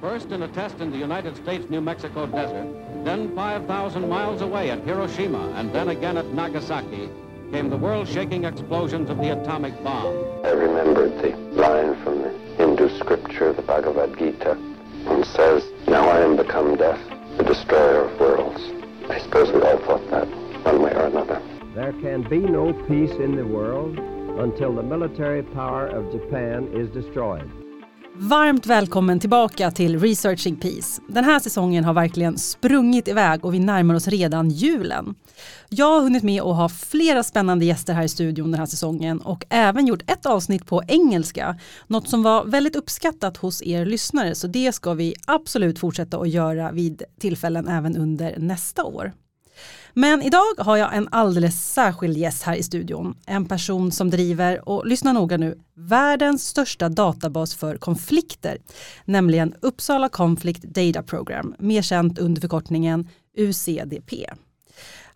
First in a test in the United States New Mexico desert, then 5,000 miles away at Hiroshima, and then again at Nagasaki, came the world-shaking explosions of the atomic bomb. I remembered the line from the Hindu scripture, the Bhagavad Gita, and says, Now I am become death, the destroyer of worlds. I suppose we all thought that, one way or another. There can be no peace in the world until the military power of Japan is destroyed. Varmt välkommen tillbaka till Researching Peace. Den här säsongen har verkligen sprungit iväg och vi närmar oss redan julen. Jag har hunnit med att ha flera spännande gäster här i studion den här säsongen och även gjort ett avsnitt på engelska. Något som var väldigt uppskattat hos er lyssnare så det ska vi absolut fortsätta att göra vid tillfällen även under nästa år. Men idag har jag en alldeles särskild gäst här i studion. En person som driver, och lyssna noga nu, världens största databas för konflikter, nämligen Uppsala Conflict Data Program, mer känt under förkortningen UCDP.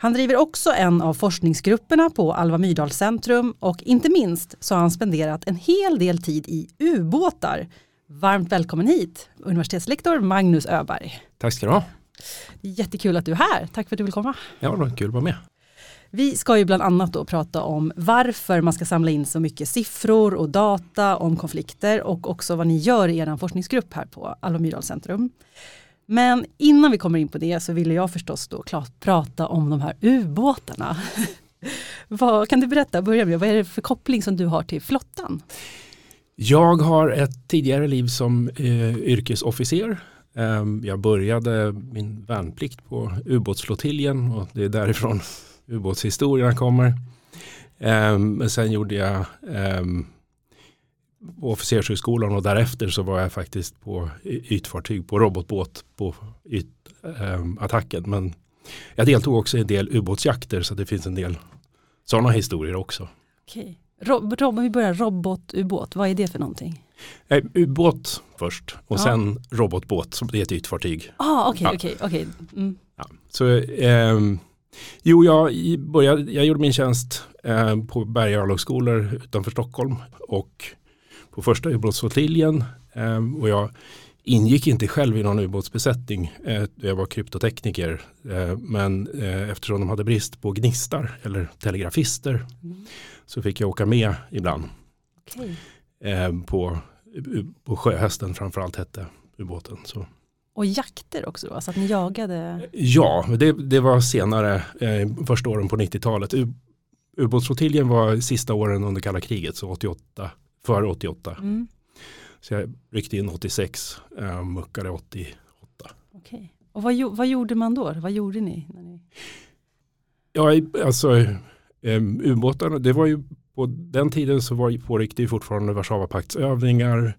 Han driver också en av forskningsgrupperna på Alva Myrdal Centrum och inte minst så har han spenderat en hel del tid i ubåtar. Varmt välkommen hit, universitetslektor Magnus Öberg. Tack ska du ha. Jättekul att du är här. Tack för att du vill komma. Ja, det var kul att vara med. Vi ska ju bland annat då prata om varför man ska samla in så mycket siffror och data om konflikter och också vad ni gör i er forskningsgrupp här på Alva Myrdal Centrum. Men innan vi kommer in på det så vill jag förstås då klart prata om de här ubåtarna. vad, kan du berätta, börja med, vad är det för koppling som du har till flottan? Jag har ett tidigare liv som eh, yrkesofficer Ehm, jag började min värnplikt på ubåtsflottiljen och det är därifrån ubåtshistorierna kommer. Ehm, men sen gjorde jag ehm, på officershögskolan och därefter så var jag faktiskt på ytfartyg på robotbåt på ytattacken. Men jag deltog också i en del ubåtsjakter så det finns en del sådana historier också. Okej. Rob, rob, vi börjar robotubåt, vad är det för någonting? Eh, ubåt först och ja. sen robotbåt, som det är ett ytfartyg. Ah, okay, okej, okej. Mm. Så, eh, jo, jag, började, jag gjorde min tjänst eh, på Berga örlogsskolor utanför Stockholm och på första ubåtsflottiljen eh, och jag ingick inte själv i någon ubåtsbesättning. Eh, jag var kryptotekniker. Eh, men eftersom de hade brist på gnistar eller telegrafister mm. så fick jag åka med ibland. Okay. På på sjöhästen framförallt hette ubåten. Så. Och jakter också då, så att ni jagade? Ja, det, det var senare, eh, första åren på 90-talet. Ubåtsflottiljen var sista åren under kalla kriget, så 88, före 88. Mm. Så jag ryckte in 86, eh, muckade 88. Okay. Och vad, vad gjorde man då? Vad gjorde ni? När ni... Ja, alltså eh, ubåtarna, det var ju på den tiden så var, pågick det fortfarande Warszawapaktsövningar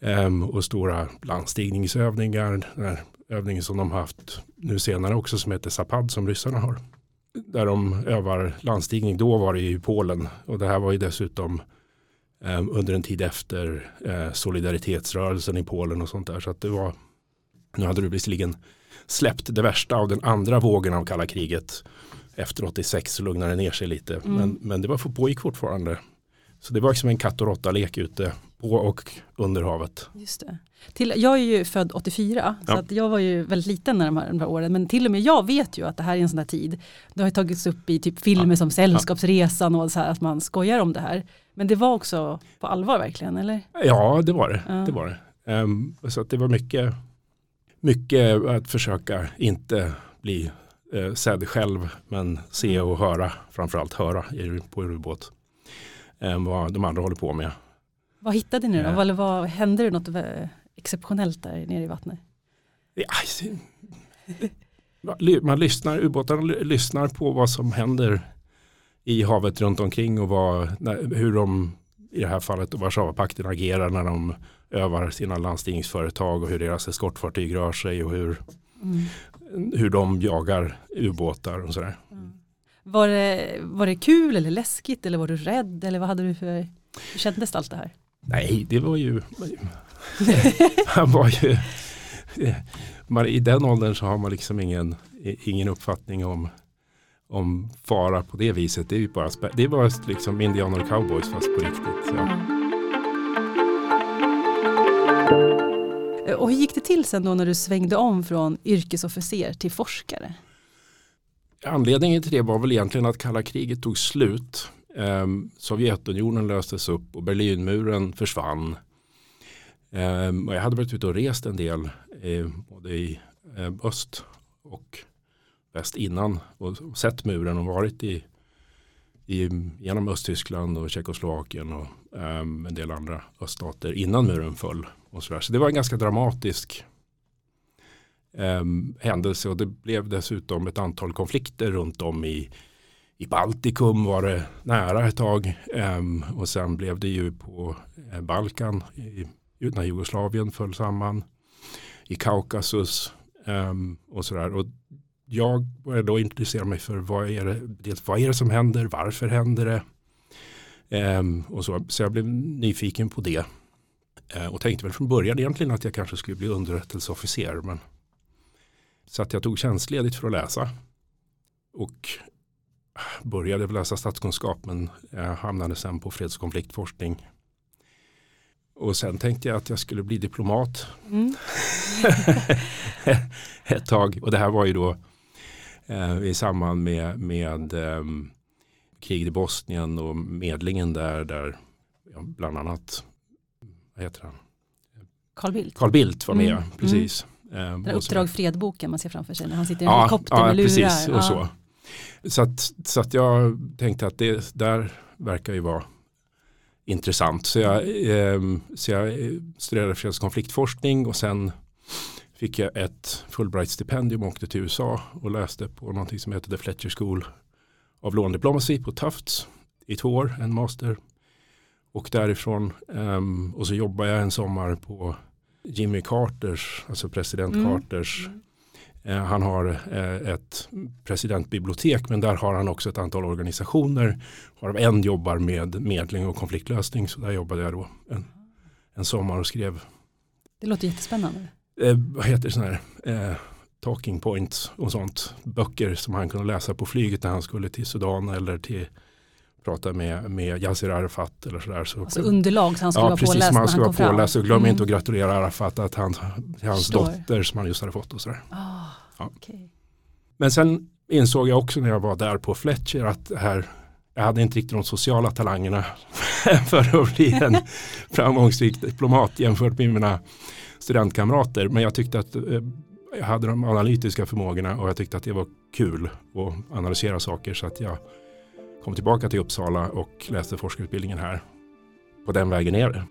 um, och stora landstigningsövningar. Den här övningen som de haft nu senare också som heter Zapad som ryssarna har. Där de övar landstigning. Då var det i Polen och det här var ju dessutom um, under en tid efter uh, solidaritetsrörelsen i Polen och sånt där. Så att det var, nu hade det visserligen släppt det värsta av den andra vågen av kalla kriget efter 86 så lugnade det ner sig lite. Mm. Men, men det var för pågick fortfarande. Så det var liksom en katt och råtta-lek ute på och under havet. Just det. Till, jag är ju född 84 ja. så att jag var ju väldigt liten när de här, de här åren. Men till och med jag vet ju att det här är en sån här tid. Det har tagits upp i typ filmer ja. som Sällskapsresan och så här att man skojar om det här. Men det var också på allvar verkligen eller? Ja det var det. Ja. det, var det. Um, så att det var mycket, mycket att försöka inte bli eh, sedd själv men se och höra, framförallt höra på ubåt. Eh, vad de andra håller på med. Vad hittade ni då? Eh. Eller vad, hände det något exceptionellt där nere i vattnet? Ja, man lyssnar, ubåtarna lyssnar på vad som händer i havet runt omkring och vad, hur de i det här fallet Warszawapakten agerar när de övar sina landstigningsföretag och hur deras eskortfartyg rör sig och hur mm hur de jagar ubåtar och sådär. Mm. Var, det, var det kul eller läskigt eller var du rädd eller vad hade du för, hur kändes allt det här? Nej, det var ju, han var ju, man, i den åldern så har man liksom ingen, ingen uppfattning om, om fara på det viset. Det är ju bara, det är bara liksom indianer och cowboys fast på riktigt. Ja. Eh, och hur gick det till sen då när du svängde om från yrkesofficer till forskare? Anledningen till det var väl egentligen att kalla kriget tog slut. Ehm, Sovjetunionen löstes upp och Berlinmuren försvann. Ehm, och jag hade varit ute och rest en del eh, både i eh, öst och väst innan och sett muren och varit i, i genom Östtyskland och Tjeckoslovakien och um, en del andra öststater innan muren föll. Och så, så det var en ganska dramatisk eh, händelse och det blev dessutom ett antal konflikter runt om i, i Baltikum var det nära ett tag eh, och sen blev det ju på eh, Balkan i, när Jugoslavien föll samman i Kaukasus eh, och sådär. Och jag började då intressera mig för vad är det, vad är det som händer, varför händer det? Um, och så, så jag blev nyfiken på det. Uh, och tänkte väl från början egentligen att jag kanske skulle bli underrättelseofficer. Men, så att jag tog tjänstledigt för att läsa. Och började läsa statskunskap men hamnade sen på freds och konfliktforskning. Och sen tänkte jag att jag skulle bli diplomat. Mm. Ett tag. Och det här var ju då eh, i samband med, med eh, kriget i Bosnien och medlingen där, där ja, bland annat, vad heter han? Carl Bildt. Carl Bildt var med, mm. precis. Mm. Eh, uppdrag fredboken man ser framför sig när han sitter i en ja, helikopter ja, med lurar. Precis, och ja. så. Så, att, så att jag tänkte att det där verkar ju vara intressant. Så jag, eh, så jag studerade freds och konfliktforskning och sen fick jag ett Fulbright-stipendium och åkte till USA och läste på någonting som heter The Fletcher School of Law and Diplomacy på Tufts i två år, en master. Och därifrån, um, och så jobbade jag en sommar på Jimmy Carters, alltså president mm. Carters. Uh, han har uh, ett presidentbibliotek men där har han också ett antal organisationer. Varav en jobbar med medling och konfliktlösning så där jobbade jag då en, en sommar och skrev. Det låter jättespännande eh, vad heter det, sån här, talking points och sånt. Böcker som han kunde läsa på flyget när han skulle till Sudan eller till prata med, med Yasser Arafat eller sådär. Så, alltså underlag så han skulle ja, vara precis, påläst han skulle vara påläst. Och glöm mm. inte att gratulera Arafat att han, hans dotter som han just hade fått och sådär. Oh, ja. okay. Men sen insåg jag också när jag var där på Fletcher att här, jag hade inte riktigt de sociala talangerna för att bli en framgångsrik diplomat jämfört med mina studentkamrater. Men jag tyckte att eh, jag hade de analytiska förmågorna och jag tyckte att det var kul att analysera saker. Så att jag kom tillbaka till Uppsala och läste forskarutbildningen här. På den vägen är det.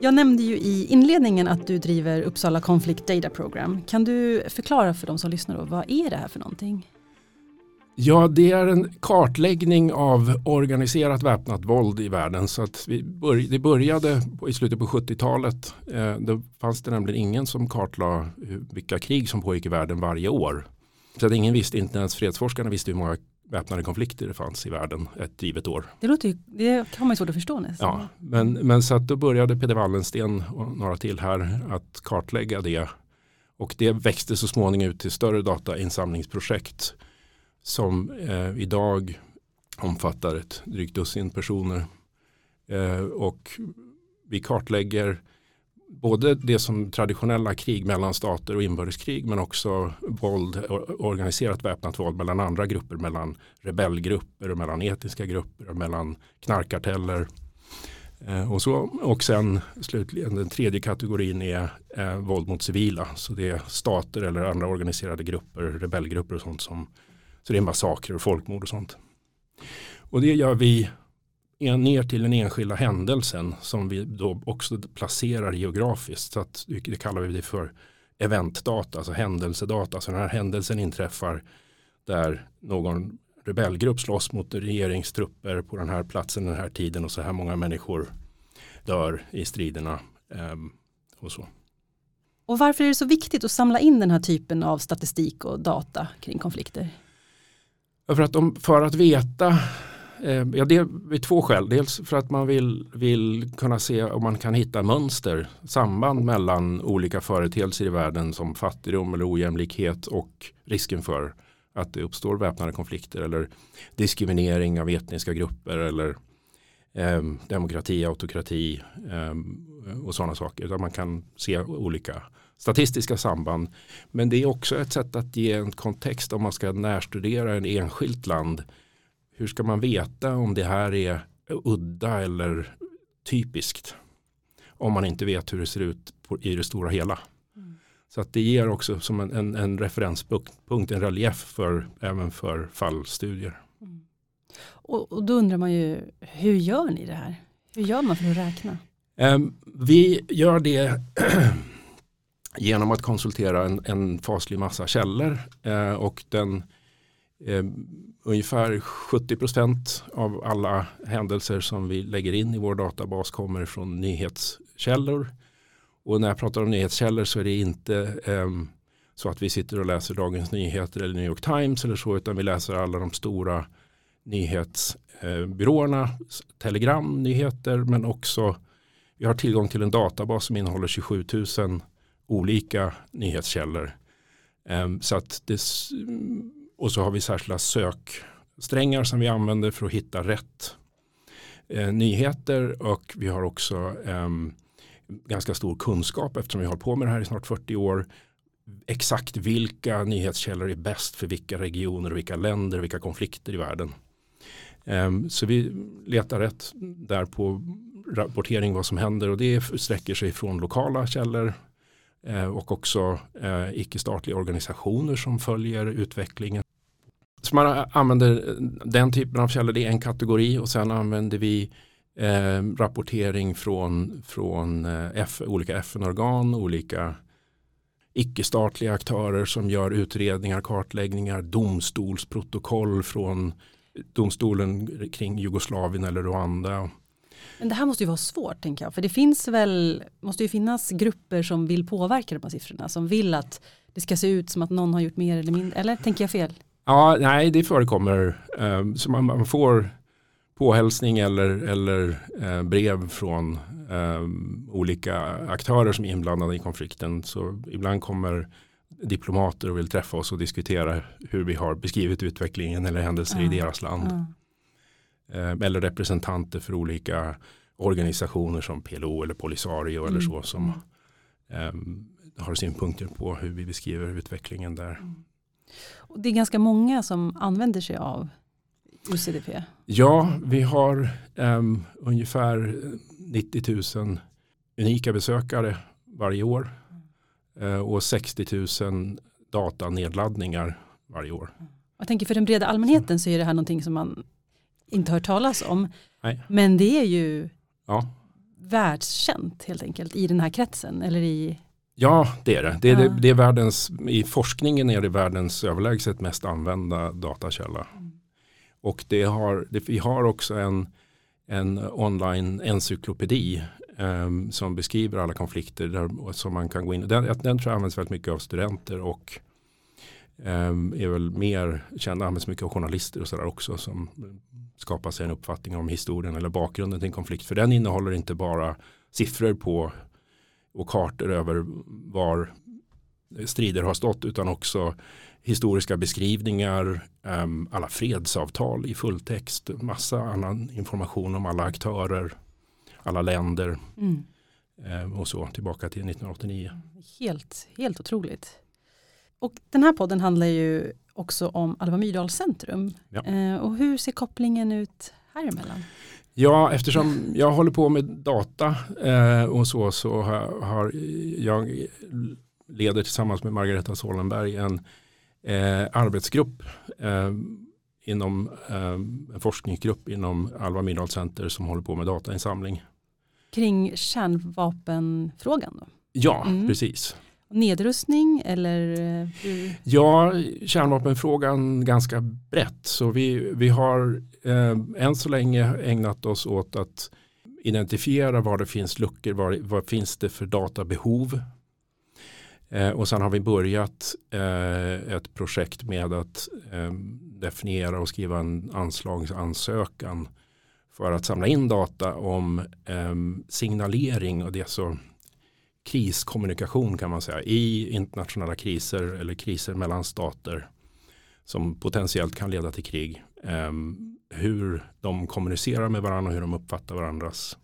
Jag nämnde ju i inledningen att du driver Uppsala Conflict Data Program. Kan du förklara för de som lyssnar då, vad är det här för någonting? Ja, det är en kartläggning av organiserat väpnat våld i världen. Så att vi börj det började i slutet på 70-talet. Eh, då fanns det nämligen ingen som kartlade vilka krig som pågick i världen varje år. Så att ingen visste, inte ens fredsforskarna visste hur många väpnade konflikter det fanns i världen ett givet år. Det, låter ju, det kan man ju svårt att förstå nästan. Ja, men, men så att då började Peder Wallensten och några till här att kartlägga det. Och det växte så småningom ut till större datainsamlingsprojekt som eh, idag omfattar ett drygt dussin personer. Eh, och vi kartlägger både det som traditionella krig mellan stater och inbördeskrig men också våld, organiserat väpnat våld mellan andra grupper, mellan rebellgrupper och mellan etniska grupper och mellan knarkkarteller. Eh, och, så, och sen slutligen den tredje kategorin är eh, våld mot civila. Så det är stater eller andra organiserade grupper, rebellgrupper och sånt som så det är massakrer och folkmord och sånt. Och det gör vi ner till den enskilda händelsen som vi då också placerar geografiskt. Så att det kallar vi det för eventdata, alltså händelsedata. Så den här händelsen inträffar där någon rebellgrupp slåss mot regeringstrupper på den här platsen den här tiden och så här många människor dör i striderna ehm, och så. Och varför är det så viktigt att samla in den här typen av statistik och data kring konflikter? För att, de, för att veta, eh, ja, det är två skäl. Dels för att man vill, vill kunna se om man kan hitta mönster, samband mellan olika företeelser i världen som fattigdom eller ojämlikhet och risken för att det uppstår väpnade konflikter eller diskriminering av etniska grupper eller eh, demokrati, autokrati eh, och sådana saker. Där man kan se olika statistiska samband. Men det är också ett sätt att ge en kontext om man ska närstudera en enskilt land. Hur ska man veta om det här är udda eller typiskt? Om man inte vet hur det ser ut på, i det stora hela. Mm. Så att det ger också som en, en, en referenspunkt, en relief för, även för fallstudier. Mm. Och, och, då undrar man ju, hur gör ni det här? Hur gör man för att räkna? Um, vi gör det genom att konsultera en, en faslig massa källor eh, och den eh, ungefär 70% av alla händelser som vi lägger in i vår databas kommer från nyhetskällor. Och när jag pratar om nyhetskällor så är det inte eh, så att vi sitter och läser Dagens Nyheter eller New York Times eller så utan vi läser alla de stora nyhetsbyråerna, eh, telegram, nyheter men också vi har tillgång till en databas som innehåller 27 000 olika nyhetskällor. Ehm, så att det, och så har vi särskilda söksträngar som vi använder för att hitta rätt eh, nyheter och vi har också um, ganska stor kunskap eftersom vi har hållit på med det här i snart 40 år. Exakt vilka nyhetskällor är bäst för vilka regioner och vilka länder och vilka konflikter i världen. Um, så vi letar rätt där på rapportering vad som händer och det sträcker sig från lokala källor Eh, och också eh, icke-statliga organisationer som följer utvecklingen. Så man använder eh, den typen av källor, det är en kategori och sen använder vi eh, rapportering från, från F, olika FN-organ, olika icke-statliga aktörer som gör utredningar, kartläggningar, domstolsprotokoll från domstolen kring Jugoslavien eller Rwanda men det här måste ju vara svårt tänker jag. För det finns väl, måste ju finnas grupper som vill påverka de här siffrorna. Som vill att det ska se ut som att någon har gjort mer eller mindre. Eller tänker jag fel? Ja, nej det förekommer. Um, så man, får påhälsning eller, eller uh, brev från um, olika aktörer som är inblandade i konflikten. Så ibland kommer diplomater och vill träffa oss och diskutera hur vi har beskrivit utvecklingen eller händelser ja. i deras land. Ja. Eh, eller representanter för olika organisationer som PLO eller Polisario mm. eller så som um, har synpunkter på hur vi beskriver utvecklingen där. Mm. Och det är ganska många som använder sig av UCDP. Ja, vi har um, ungefär 90 000 unika besökare varje år uh, och 60 000 datanedladdningar varje år. Jag tänker för den breda allmänheten så är det här någonting som man inte hört talas om. Nej. Men det är ju ja. världskänt helt enkelt i den här kretsen. Eller i... Ja, det är det. Det är, ja. det, det är världens, I forskningen är det världens överlägset mest använda datakälla. Mm. Och det har, det, vi har också en, en online encyklopedi um, som beskriver alla konflikter där, som man kan gå in den, den tror jag används väldigt mycket av studenter och um, är väl mer känd, används mycket av journalister och sådär också som skapa sig en uppfattning om historien eller bakgrunden till en konflikt. För den innehåller inte bara siffror på och kartor över var strider har stått utan också historiska beskrivningar, um, alla fredsavtal i fulltext, massa annan information om alla aktörer, alla länder mm. um, och så tillbaka till 1989. Helt, helt otroligt. Och den här podden handlar ju också om Alva Myrdal centrum. Ja. Eh, och hur ser kopplingen ut här emellan? Ja, eftersom jag håller på med data eh, och så, så har, har, jag leder tillsammans med Margareta Solenberg en eh, arbetsgrupp eh, inom eh, en forskningsgrupp inom Alva Myrdal Center som håller på med datainsamling. Kring kärnvapenfrågan? Då? Ja, mm. precis nedrustning eller? Eh, ja, kärnvapenfrågan ganska brett. Så vi, vi har eh, än så länge ägnat oss åt att identifiera var det finns luckor, var, vad finns det för databehov. Eh, och sen har vi börjat eh, ett projekt med att eh, definiera och skriva en anslagsansökan för att samla in data om eh, signalering och det så kriskommunikation kan man säga i internationella kriser eller kriser mellan stater. som potentiellt kan leda till krig. Eh, hur de kommunicerar med varandra och hur de uppfattar varandras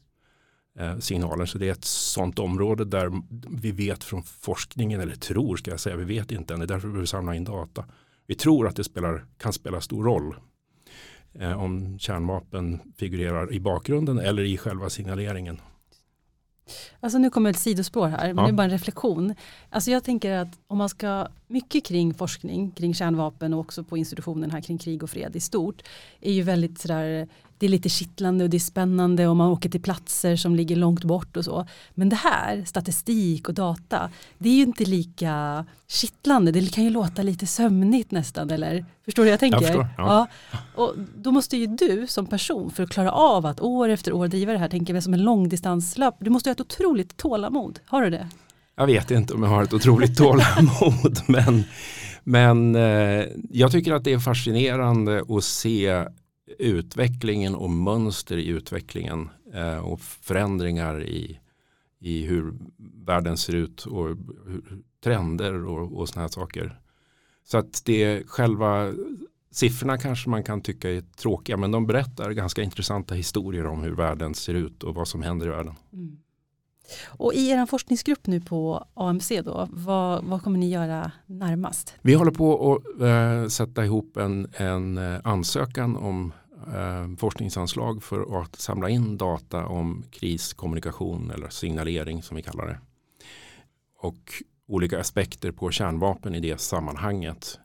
eh, signaler. Så det är ett sånt område där vi vet från forskningen, eller tror ska jag säga, vi vet inte än, det är därför vi behöver samla in data. Vi tror att det spelar, kan spela stor roll eh, om kärnvapen figurerar i bakgrunden eller i själva signaleringen. Alltså nu kommer ett sidospår här, men Ja. det är bara en reflektion. Alltså jag tänker att om man ska, mycket kring forskning, kring kärnvapen och också på institutionen här kring krig och fred i stort, är ju väldigt sådär, det är lite kittlande och det är spännande och man åker till platser som ligger långt bort och så. Men det här, statistik och data, det är ju inte lika kittlande, det kan ju låta lite sömnigt nästan, eller förstår du vad jag tänker? förstår, ja. Och då måste ju du som person för att klara av att år efter år driva det här, tänker vi som en långdistanslöp, du måste ha ett otroligt tålamod. Har du det? Jag vet inte om jag har ett otroligt tålamod men, men eh, jag tycker att det är fascinerande att se utvecklingen och mönster i utvecklingen eh, och förändringar i, i hur världen ser ut och hur, trender och, och sådana här saker. Så att det själva siffrorna kanske man kan tycka är tråkiga men de berättar ganska intressanta historier om hur världen ser ut och vad som händer i världen. Mm. Och i er forskningsgrupp nu på AMC då, vad, vad kommer ni göra närmast? Vi håller på att eh, sätta ihop en, en eh, ansökan om eh, forskningsanslag för att samla in data om kriskommunikation eller signalering som vi kallar det. Och olika aspekter på kärnvapen i det sammanhanget.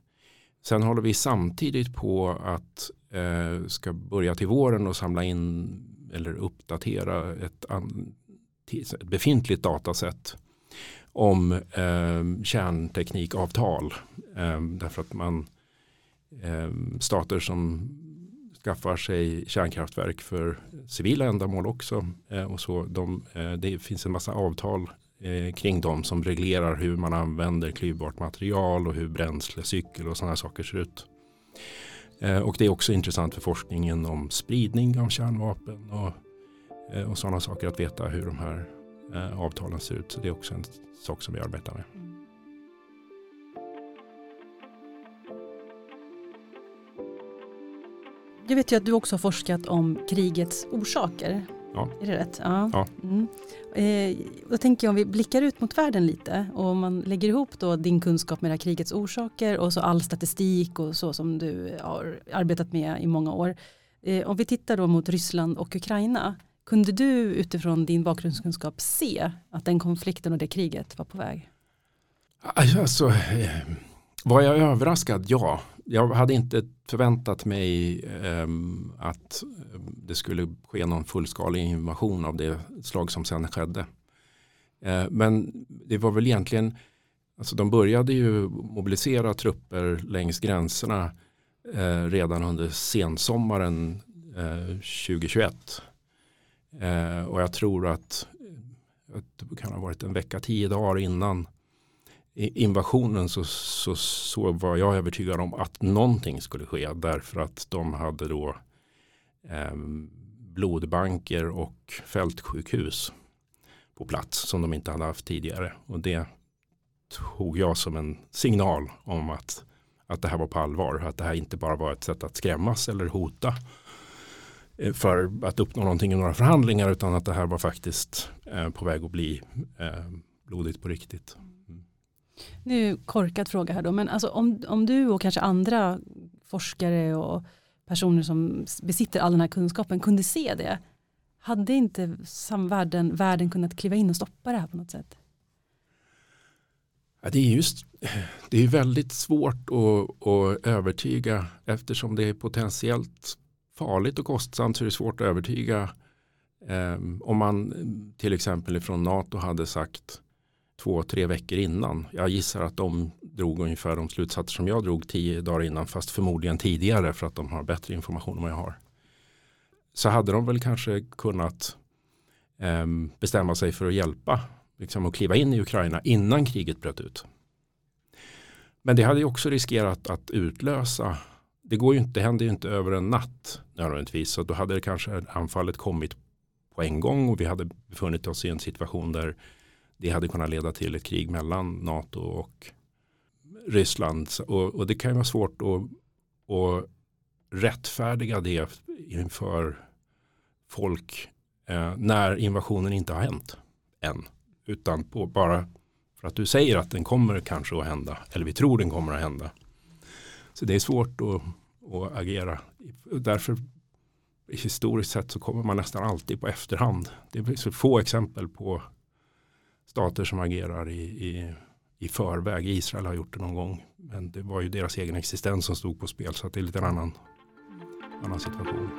Sen håller vi samtidigt på att eh, ska börja till våren och samla in eller uppdatera ett, an, ett befintligt datasätt om eh, kärnteknikavtal. Eh, därför att man eh, stater som skaffar sig kärnkraftverk för civila ändamål också. Eh, och så de, eh, det finns en massa avtal eh, kring dem som reglerar hur man använder klyvbart material och hur bränslecykel och sådana saker ser ut. Eh, och det är också intressant för forskningen om spridning av kärnvapen och, och sådana saker att veta hur de här eh, avtalen ser ut. Så det är också en sak som vi arbetar med. Jag vet ju att du också har forskat om krigets orsaker. Ja. Är det rätt? Ja. Ja. Mm. Eh, då tänker jag om vi blickar ut mot världen lite och om man lägger ihop då din kunskap med det här krigets orsaker och så all statistik och så som du har arbetat med i många år. Eh, om vi tittar då mot Ryssland och Ukraina, kunde du utifrån din bakgrundskunskap se att den konflikten och det kriget var på väg? Alltså, eh, var jag överraskad? Ja. Jag hade inte förväntat mig ehm, eh, att det skulle ske någon fullskalig invasion av det slag som sen skedde. Eh, men det var väl egentligen, alltså de började ju mobilisera trupper längs gränserna eh, redan under sensommaren eh, 2021. Eh, och jag tror att, att det kan ha varit en vecka, tio dagar innan invasionen så, så, så var jag övertygad om att någonting skulle ske därför att de hade då eh, blodbanker och fältsjukhus på plats som de inte hade haft tidigare. Och det tog jag som en signal om att, att det här var på allvar. Att det här inte bara var ett sätt att skrämmas eller hota för att uppnå någonting i några förhandlingar utan att det här var faktiskt eh, på väg att bli eh, blodigt på riktigt. Nu korkad fråga här då, men alltså om, om du och kanske andra forskare och personer som besitter all den här kunskapen kunde se det, hade inte samvärlden världen kunnat kliva in och stoppa det här på något sätt? Ja, det är just det är väldigt svårt att, att övertyga eftersom det är potentiellt farligt och kostsamt så är det svårt att övertyga eh, om man till exempel från NATO hade sagt två, tre veckor innan. Jag gissar att de drog ungefär de slutsatser som jag drog tio dagar innan fast förmodligen tidigare för att de har bättre information än vad jag har. Så hade de väl kanske kunnat eh, bestämma sig för att hjälpa liksom och kliva in i Ukraina innan kriget bröt ut. Men det hade ju också riskerat att utlösa det, går ju inte, det händer ju inte över en natt nödvändigtvis så då hade det kanske anfallet kommit på en gång och vi hade befunnit oss i en situation där det hade kunnat leda till ett krig mellan NATO och Ryssland. Och, och det kan ju vara svårt att att rättfärdiga det inför folk eh, när invasionen inte har hänt än. Utan på, bara för att du säger att den kommer kanske att hända. Eller vi tror den kommer att hända. Så det är svårt att, att agera. Därför historiskt sett så kommer man nästan alltid på efterhand. Det är så få exempel på stater som agerar i, i, i förväg. Israel har gjort det någon gång. Men det var ju deras egen existens som stod på spel. Så det är lite en annan, annan situation.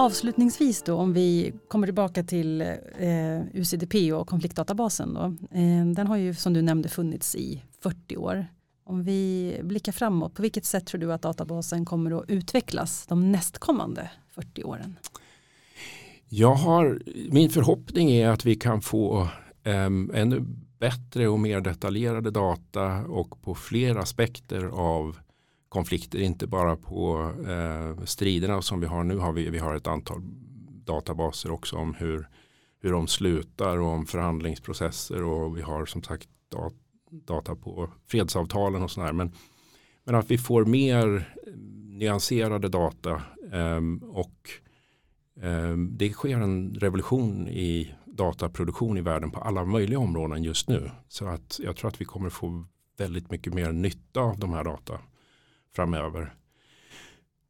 Avslutningsvis då, om vi kommer tillbaka till eh, UCDP och konfliktdatabasen. Då. Eh, den har ju som du nämnde funnits i 40 år. Om vi blickar framåt, på vilket sätt tror du att databasen kommer att utvecklas de nästkommande 40 åren? Jag har, min förhoppning är att vi kan få eh, ännu bättre och mer detaljerade data och på fler aspekter av konflikter, inte bara på eh, striderna som vi har nu. Har vi, vi har ett antal databaser också om hur, hur de slutar och om förhandlingsprocesser och vi har som sagt dat data på fredsavtalen och sådär. Men, men att vi får mer nyanserade data eh, och eh, det sker en revolution i dataproduktion i världen på alla möjliga områden just nu. Så att jag tror att vi kommer få väldigt mycket mer nytta av de här data framöver.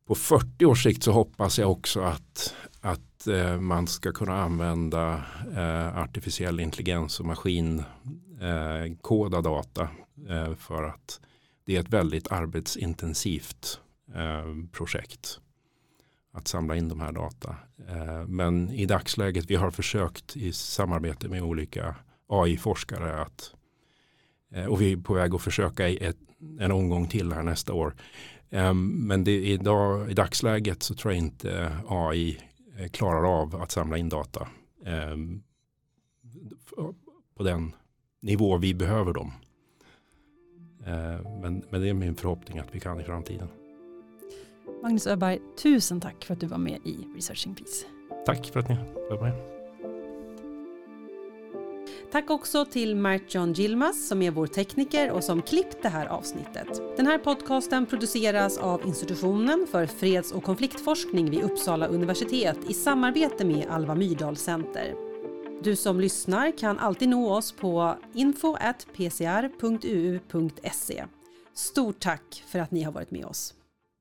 På 40 års sikt så hoppas jag också att, att eh, man ska kunna använda eh, artificiell intelligens och maskinkoda eh, data eh, för att det är ett väldigt arbetsintensivt eh, projekt att samla in de här data. Eh, men i dagsläget vi har försökt i samarbete med olika AI-forskare att eh, och vi är på väg att försöka i ett, en omgång till här nästa år. Ehm, men det, idag, i dagsläget så tror jag inte AI eh, klarar av att samla in data ehm, på den nivå vi behöver dem. Ehm, men, men det är min förhoppning att vi kan i framtiden. Magnus Öberg, tusen tack för att du var med i Researching Peace. Tack för att ni var med. Tack också till Mert John Gilmas som är vår tekniker och som klippt det här avsnittet. Den här podcasten produceras av Institutionen för freds och konfliktforskning vid Uppsala universitet i samarbete med Alva Myrdal Center. Du som lyssnar kan alltid nå oss på info.pcr.uu.se. Stort tack för att ni har varit med oss.